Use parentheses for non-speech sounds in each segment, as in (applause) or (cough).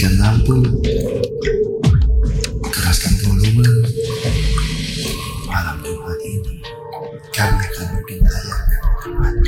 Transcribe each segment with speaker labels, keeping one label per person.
Speaker 1: matikan lampu, keraskan volume. Malam Jumat ini, kami akan bikin tayangan kamu.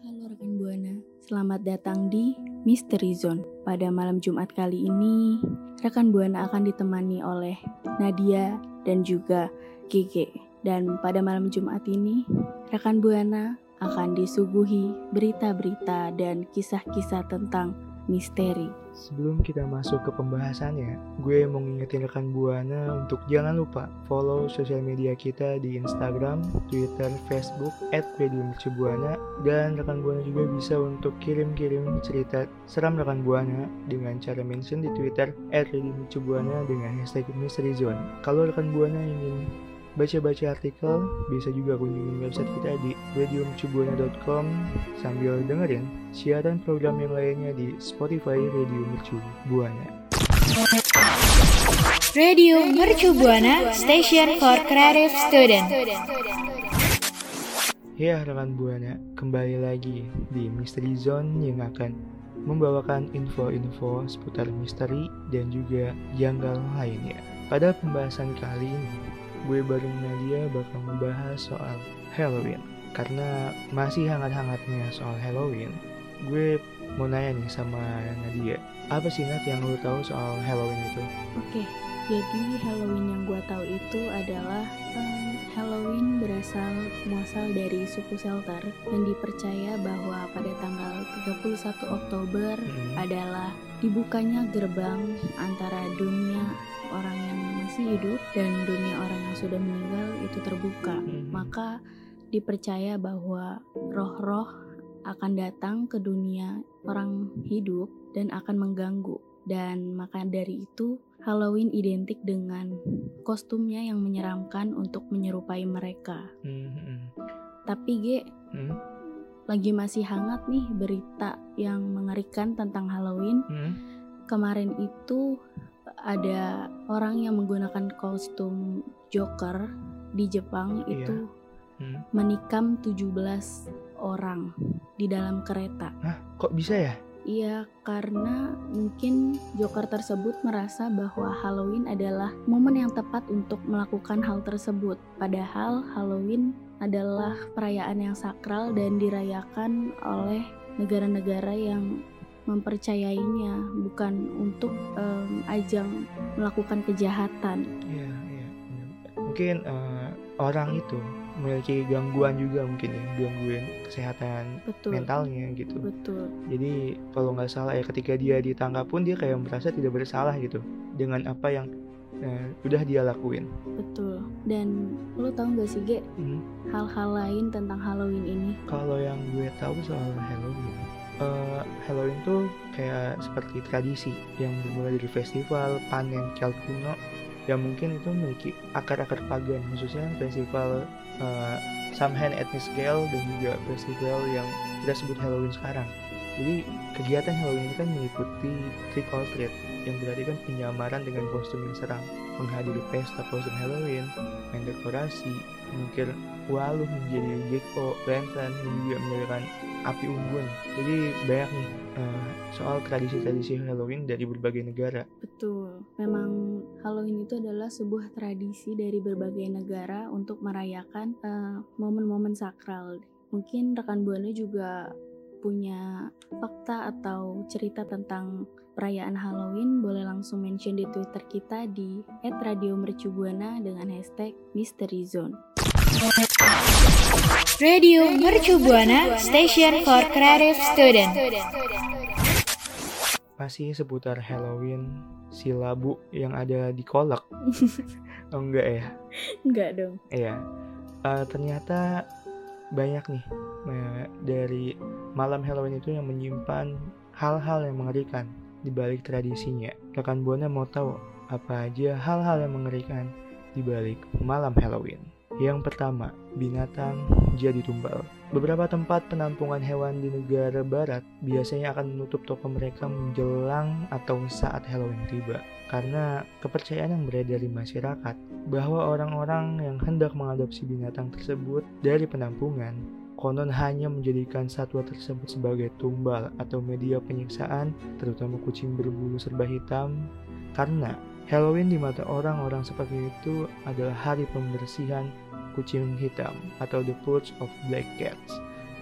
Speaker 2: Halo rekan Buana, selamat datang di Mystery Zone. Pada malam Jumat kali ini, rekan Buana akan ditemani oleh Nadia dan juga Gege. Dan pada malam Jumat ini, rekan Buana akan disuguhi berita-berita dan kisah-kisah tentang misteri.
Speaker 3: Sebelum kita masuk ke pembahasannya, gue mau ngingetin rekan Buana untuk jangan lupa follow sosial media kita di Instagram, Twitter, Facebook, at Radio Mercubuana, dan rekan Buana juga bisa untuk kirim-kirim cerita seram rekan Buana dengan cara mention di Twitter, at Radio Mercubuana dengan hashtag Mystery Zone. Kalau rekan Buana ingin baca-baca artikel, bisa juga kunjungi website kita di radiomercubuana.com sambil dengerin siaran program yang lainnya di Spotify Radio Mercu Buana.
Speaker 4: Radio Mercu Buana, station for creative student.
Speaker 3: Ya rekan Buana, kembali lagi di Mystery Zone yang akan membawakan info-info seputar misteri dan juga janggal lainnya. Pada pembahasan kali ini, gue bareng Nadia bakal membahas soal Halloween. Karena masih hangat-hangatnya soal Halloween, gue mau nanya nih sama Nadia, apa sih Nat yang lo tahu soal Halloween itu?
Speaker 2: Oke, jadi Halloween yang gue tahu itu adalah em, Halloween berasal muasal dari suku Seltar dan dipercaya bahwa pada tanggal 31 Oktober
Speaker 3: Hmm.
Speaker 2: adalah dibukanya gerbang antara dunia orang yang masih hidup dan dunia orang yang sudah meninggal itu terbuka.
Speaker 3: Hmm.
Speaker 2: Maka dipercaya bahwa roh-roh akan datang ke dunia orang hidup dan akan mengganggu. Dan maka dari itu Halloween identik dengan kostumnya yang menyeramkan untuk menyerupai mereka.
Speaker 3: Hmm, hmm,
Speaker 2: Tapi G, lagi masih hangat nih berita yang mengerikan tentang Halloween. Kemarin itu ada orang yang menggunakan kostum Joker di Jepang
Speaker 3: Iya.
Speaker 2: itu
Speaker 3: Hmm.
Speaker 2: menikam 17 orang di dalam kereta.
Speaker 3: Hah, kok bisa ya?
Speaker 2: Iya, karena mungkin Joker tersebut merasa bahwa Halloween adalah momen yang tepat untuk melakukan hal tersebut. Padahal Halloween adalah perayaan yang sakral dan dirayakan oleh negara-negara yang mempercayainya, bukan untuk em, ajang melakukan kejahatan.
Speaker 3: Iya, iya. Mungkin eh, orang itu memiliki gangguan juga mungkin ya, gangguan kesehatan
Speaker 2: Betul.
Speaker 3: mentalnya gitu.
Speaker 2: Betul.
Speaker 3: Jadi kalau nggak salah ya ketika dia ditangkap pun dia kayak merasa tidak bersalah gitu dengan apa yang eh, udah dia lakuin.
Speaker 2: Betul. Dan lo tau gak sih, Ge,
Speaker 3: Hmm.
Speaker 2: hal-hal lain tentang Halloween ini?
Speaker 3: Kalau yang gue tahu soal Halloween, eh, Halloween tuh kayak seperti tradisi yang bermula dari festival panen Celt kuno yang mungkin itu memiliki akar-akar pagan khususnya festival eh, Samhain Ethnic Gale dan juga festival yang kita sebut Halloween sekarang. Jadi kegiatan Halloween ini kan meliputi trick or treat yang berarti kan penyamaran dengan kostum yang seram, menghadiri pesta kostum Halloween, main dekorasi, mengukir waluh menjadi gecko, lantern, dan juga menyalakan api unggun. Jadi banyak nih eh, soal tradisi-tradisi Halloween dari berbagai negara.
Speaker 2: Betul, memang Halloween itu adalah sebuah tradisi dari berbagai negara untuk merayakan eh, momen-momen sakral. Mungkin rekan buana juga punya fakta atau cerita tentang perayaan Halloween, boleh langsung mention di Twitter kita di @radiomercubuana dengan hashtag Mystery Zone.
Speaker 4: Radio Mercu Buana, station for creative student.
Speaker 3: Masih seputar Halloween, si labu yang ada di kolak. (laughs) oh enggak ya?
Speaker 2: Enggak dong.
Speaker 3: Iya. Eh, ternyata banyak nih eh, dari malam Halloween itu yang menyimpan hal-hal yang mengerikan di balik tradisinya. Rekan Buana mau tahu apa aja hal-hal yang mengerikan di balik malam Halloween. Yang pertama, binatang jadi tumbal. Beberapa tempat penampungan hewan di negara barat biasanya akan menutup toko mereka menjelang atau saat Halloween tiba. Karena kepercayaan yang beredar di masyarakat bahwa orang-orang yang hendak mengadopsi binatang tersebut dari penampungan konon hanya menjadikan satwa tersebut sebagai tumbal atau media penyiksaan, terutama kucing berbulu serba hitam, karena Halloween di mata orang-orang seperti itu adalah hari pembersihan kucing hitam atau the purge of black cats.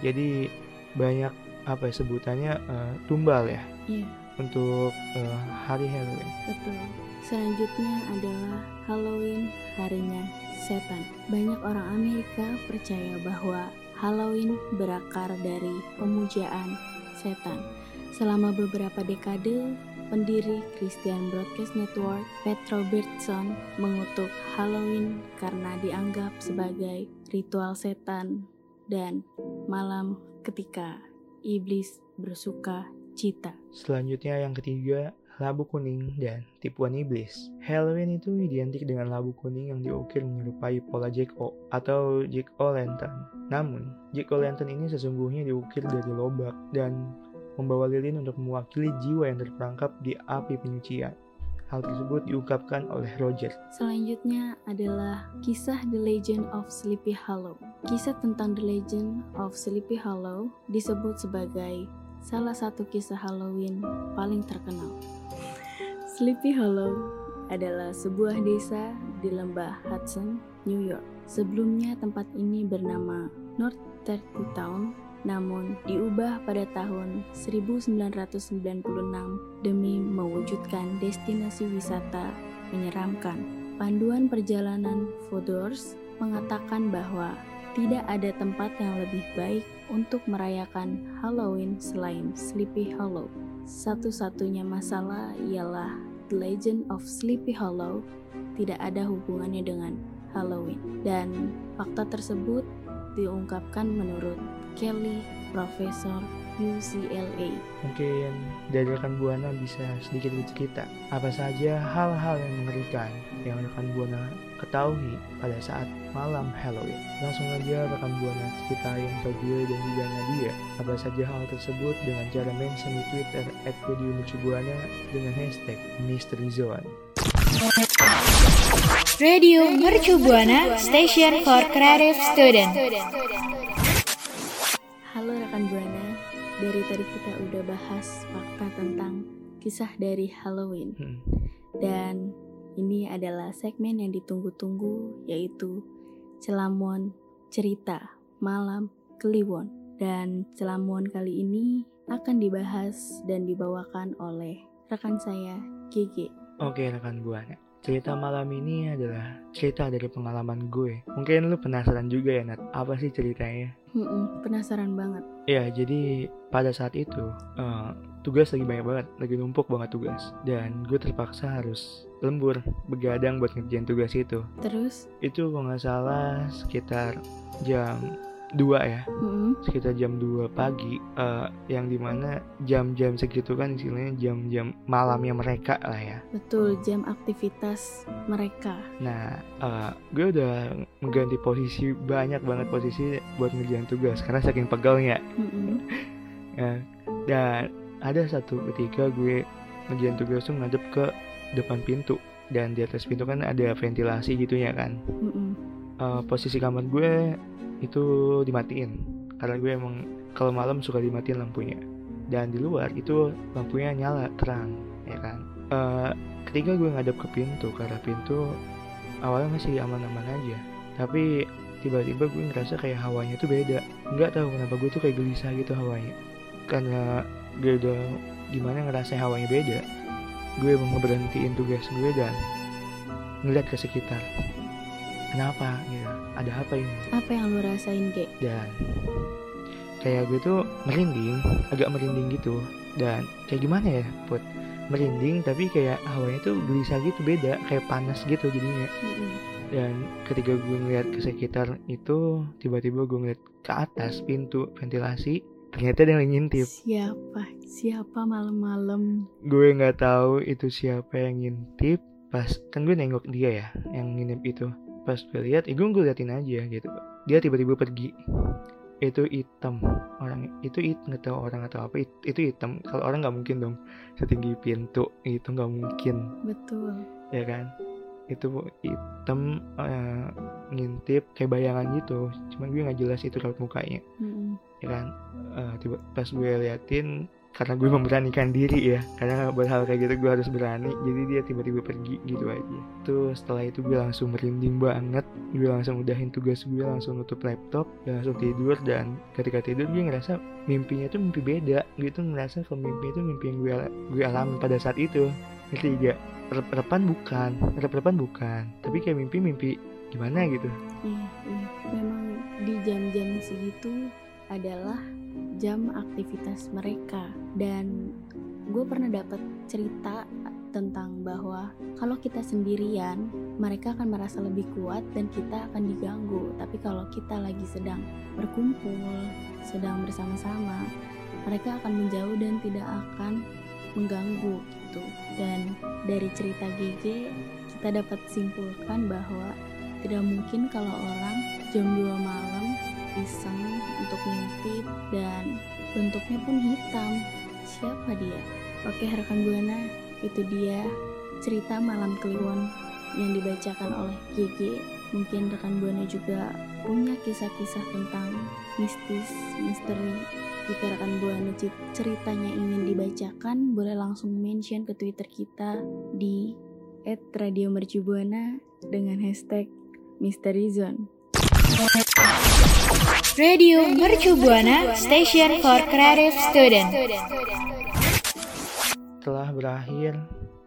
Speaker 3: Jadi banyak apa ya sebutannya uh, tumbal ya
Speaker 2: Iya,
Speaker 3: untuk uh, hari Halloween.
Speaker 2: betul. Selanjutnya adalah Halloween, harinya setan. Banyak orang Amerika percaya bahwa Halloween berakar dari pemujaan setan. Selama beberapa dekade, pendiri Christian Broadcast Network, Pat Robertson, mengutuk Halloween karena dianggap sebagai ritual setan dan malam ketika iblis bersuka cita.
Speaker 3: Selanjutnya yang ketiga, labu kuning dan tipuan iblis. Halloween itu identik dengan labu kuning yang diukir menyerupai pola Jack O atau Jack O Lantern. Namun, Jack O Lantern ini sesungguhnya diukir dari lobak dan membawa lilin untuk mewakili jiwa yang terperangkap di api penyucian. Hal tersebut diungkapkan oleh Roger.
Speaker 2: Selanjutnya adalah kisah The Legend of Sleepy Hollow. Kisah tentang The Legend of Sleepy Hollow disebut sebagai salah satu kisah Halloween paling terkenal. Sleepy Hollow adalah sebuah desa di lembah Hudson, New York. Sebelumnya tempat ini bernama North Turkey Town, namun diubah pada tahun 1996 demi mewujudkan destinasi wisata menyeramkan. Panduan perjalanan Fodors mengatakan bahwa tidak ada tempat yang lebih baik untuk merayakan Halloween selain Sleepy Hollow. Satu-satunya masalah ialah The Legend of Sleepy Hollow tidak ada hubungannya dengan Halloween dan fakta tersebut diungkapkan menurut Kelly, Profesor UCLA.
Speaker 3: Mungkin dari rekan Buana bisa sedikit bercerita apa saja hal-hal yang mengerikan yang rekan Buana ketahui pada saat malam Halloween. Langsung aja rekan Buana ceritain ke gue dan juga Nadia apa saja hal tersebut dengan cara mention di Twitter at Buana dengan hashtag Mystery Zone.
Speaker 4: Radio Mercu Buana Station for Creative Student.
Speaker 2: Halo rekan Buana, dari tadi kita udah bahas fakta tentang kisah dari Halloween.
Speaker 3: Hmm.
Speaker 2: Dan ini adalah segmen yang ditunggu-tunggu yaitu Celamon Cerita Malam Kliwon. Dan Celamon kali ini akan dibahas dan dibawakan oleh rekan saya GG.
Speaker 3: Oke rekan Buana. Cerita malam ini adalah cerita dari pengalaman gue. Mungkin lu penasaran juga ya Nat, apa sih ceritanya?
Speaker 2: Mm-mm, penasaran banget.
Speaker 3: Ya, jadi pada saat itu eh, tugas lagi banyak banget, lagi numpuk banget tugas, dan gue terpaksa harus lembur begadang buat ngerjain tugas itu.
Speaker 2: Terus,
Speaker 3: Itu kalau nggak salah sekitar jam 2 ya,
Speaker 2: mm-mm,
Speaker 3: sekitar jam 2 pagi, eh, yang di mana jam-jam segitu kan istilahnya jam-jam malamnya mereka lah ya.
Speaker 2: betul jam aktivitas mereka.
Speaker 3: Nah, eh, gue udah mengganti posisi banyak banget posisi buat ngerjain tugas karena saking pegalnya.
Speaker 2: Mm-mm, (laughs)
Speaker 3: Ya, dan ada satu ketika gue ngerjain tugas tuh ngadep ke depan pintu dan di atas pintu kan ada ventilasi gitu ya kan.
Speaker 2: mm-mm.
Speaker 3: Eh, posisi kamar gue itu dimatiin. Karena gue emang kalau malam suka dimatiin lampunya. Dan di luar itu lampunya nyala terang ya kan. Eh, ketika gue ngadep ke pintu arah pintu awalnya masih aman-aman aja. Tapi tiba-tiba gue ngerasa kayak hawanya tuh beda. Nggak tahu kenapa gue tuh kayak gelisah gitu hawanya. Karena gue udah gimana ngerasa hawanya beda gue mau ngeberhentiin tugas gue dan ngeliat ke sekitar. Kenapa gitu ada apa ini?
Speaker 2: Apa yang lu rasain, Ge?
Speaker 3: dan kayak gue tuh merinding agak merinding gitu. Dan kayak gimana ya put merinding tapi kayak hawanya tuh gelisah gitu beda. Kayak panas gitu jadinya. Dan ketika gue ngeliat ke sekitar itu tiba-tiba gue ngeliat ke atas pintu ventilasi ternyata ada yang ngintip.
Speaker 2: Siapa? Siapa malam-malam?
Speaker 3: gue nggak tahu itu siapa yang ngintip. Pas kan gue nengok dia ya yang nginep itu pas gue lihat eh, gue gue liatin aja gitu. Dia tiba-tiba pergi. Itu hitam orang itu it nggak tahu orang atau apa it- itu hitam. Kalau orang nggak mungkin dong. Setinggi pintu itu nggak mungkin.
Speaker 2: Betul.
Speaker 3: ya kan? Itu hitam eh, ngintip kayak bayangan gitu. Cuman gue nggak jelas itu raut mukanya.
Speaker 2: Mm-mm.
Speaker 3: ya kan? Eh, tiba pas gue liatin karena gue memberanikan diri ya. Karena buat hal kayak gitu gue harus berani. Jadi dia tiba-tiba pergi gitu aja. Tuh setelah itu gue langsung merinding banget. Gue langsung udahin tugas gue langsung nutup laptop gue langsung tidur. Dan ketika tidur gue ngerasa mimpinya tuh mimpi beda gue tuh ngerasa kalau mimpi itu mimpi yang gue gue alami pada saat itu. Ngerti gak? Rep-repan bukan. Rep-repan bukan. Tapi kayak mimpi-mimpi gimana gitu.
Speaker 2: Iya, iya. Memang di jam-jam segitu adalah jam aktivitas mereka. Dan gue pernah dapat cerita tentang bahwa kalau kita sendirian mereka akan merasa lebih kuat dan kita akan diganggu. Tapi kalau kita lagi sedang berkumpul sedang bersama-sama mereka akan menjauh dan tidak akan mengganggu gitu. Dan dari cerita GG kita dapat simpulkan bahwa tidak mungkin kalau orang jam 2 malam iseng untuk ngintip dan bentuknya pun hitam. Siapa dia? Oke rekan Buana, itu dia cerita Malam Kliwon yang dibacakan oleh GG. Mungkin rekan Buana juga punya kisah-kisah tentang mistis, misteri. Jika rekan Buana ceritanya ingin dibacakan, boleh langsung mention ke Twitter kita di @radiomercubuana dengan hashtag Misteri Zone.
Speaker 4: Radio Mercu Buana Station for Creative Student.
Speaker 3: telah berakhir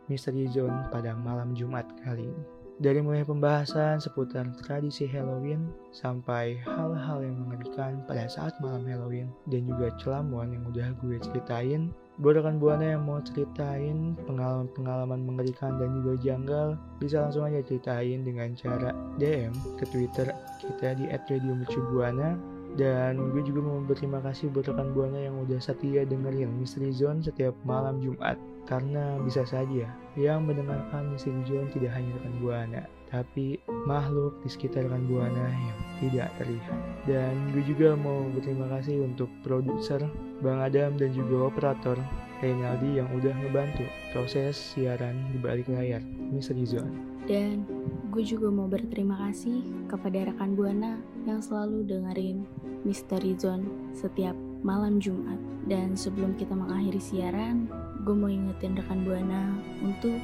Speaker 3: Misteri Zone pada malam Jumat kali ini. Dari mulai pembahasan seputar tradisi Halloween sampai hal-hal yang mengerikan pada saat malam Halloween dan juga celamuan yang udah gue ceritain. Buat rekan buana yang mau ceritain pengalaman-pengalaman mengerikan dan juga janggal, bisa langsung aja ceritain dengan cara DM ke Twitter kita di @radiomercubuana dan gue juga mau berterima kasih buat rekan Buana yang udah setia dengerin Misteri Zone setiap malam Jumat. Karena bisa saja yang mendengarkan Misteri Zone tidak hanya rekan Buana, tapi makhluk di sekitar rekan Buana yang tidak terlihat. Dan gue juga mau berterima kasih untuk produser Bang Adam dan juga operator Reynaldi yang udah ngebantu proses siaran di balik layar Misteri Zone.
Speaker 2: Dan gue juga mau berterima kasih kepada rekan Buana yang selalu dengerin Misteri Zone setiap malam Jumat. Dan sebelum kita mengakhiri siaran, gue mau ingetin rekan Buana untuk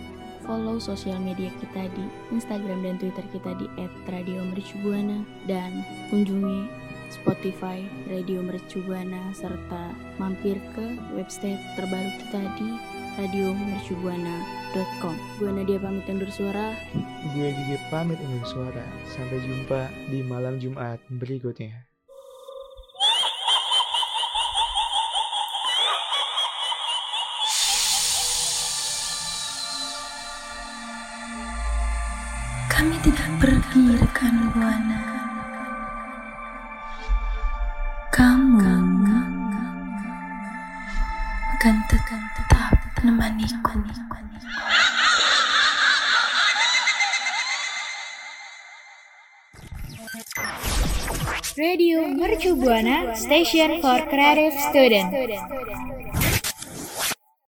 Speaker 2: follow sosial media kita di Instagram dan Twitter kita di @radiomercubuana dan kunjungi Spotify Radio Mercubuana serta mampir ke website terbaru kita di radiomercubuana.com. Gue Nadia pamit undur suara.
Speaker 3: Gue Gigi pamit undur suara. Sampai jumpa di malam Jumat berikutnya.
Speaker 5: Kami tidak pergi rekan buana. Kamu akan tetap menemaniku.
Speaker 4: Radio Mercu Buana Station for Creative Student.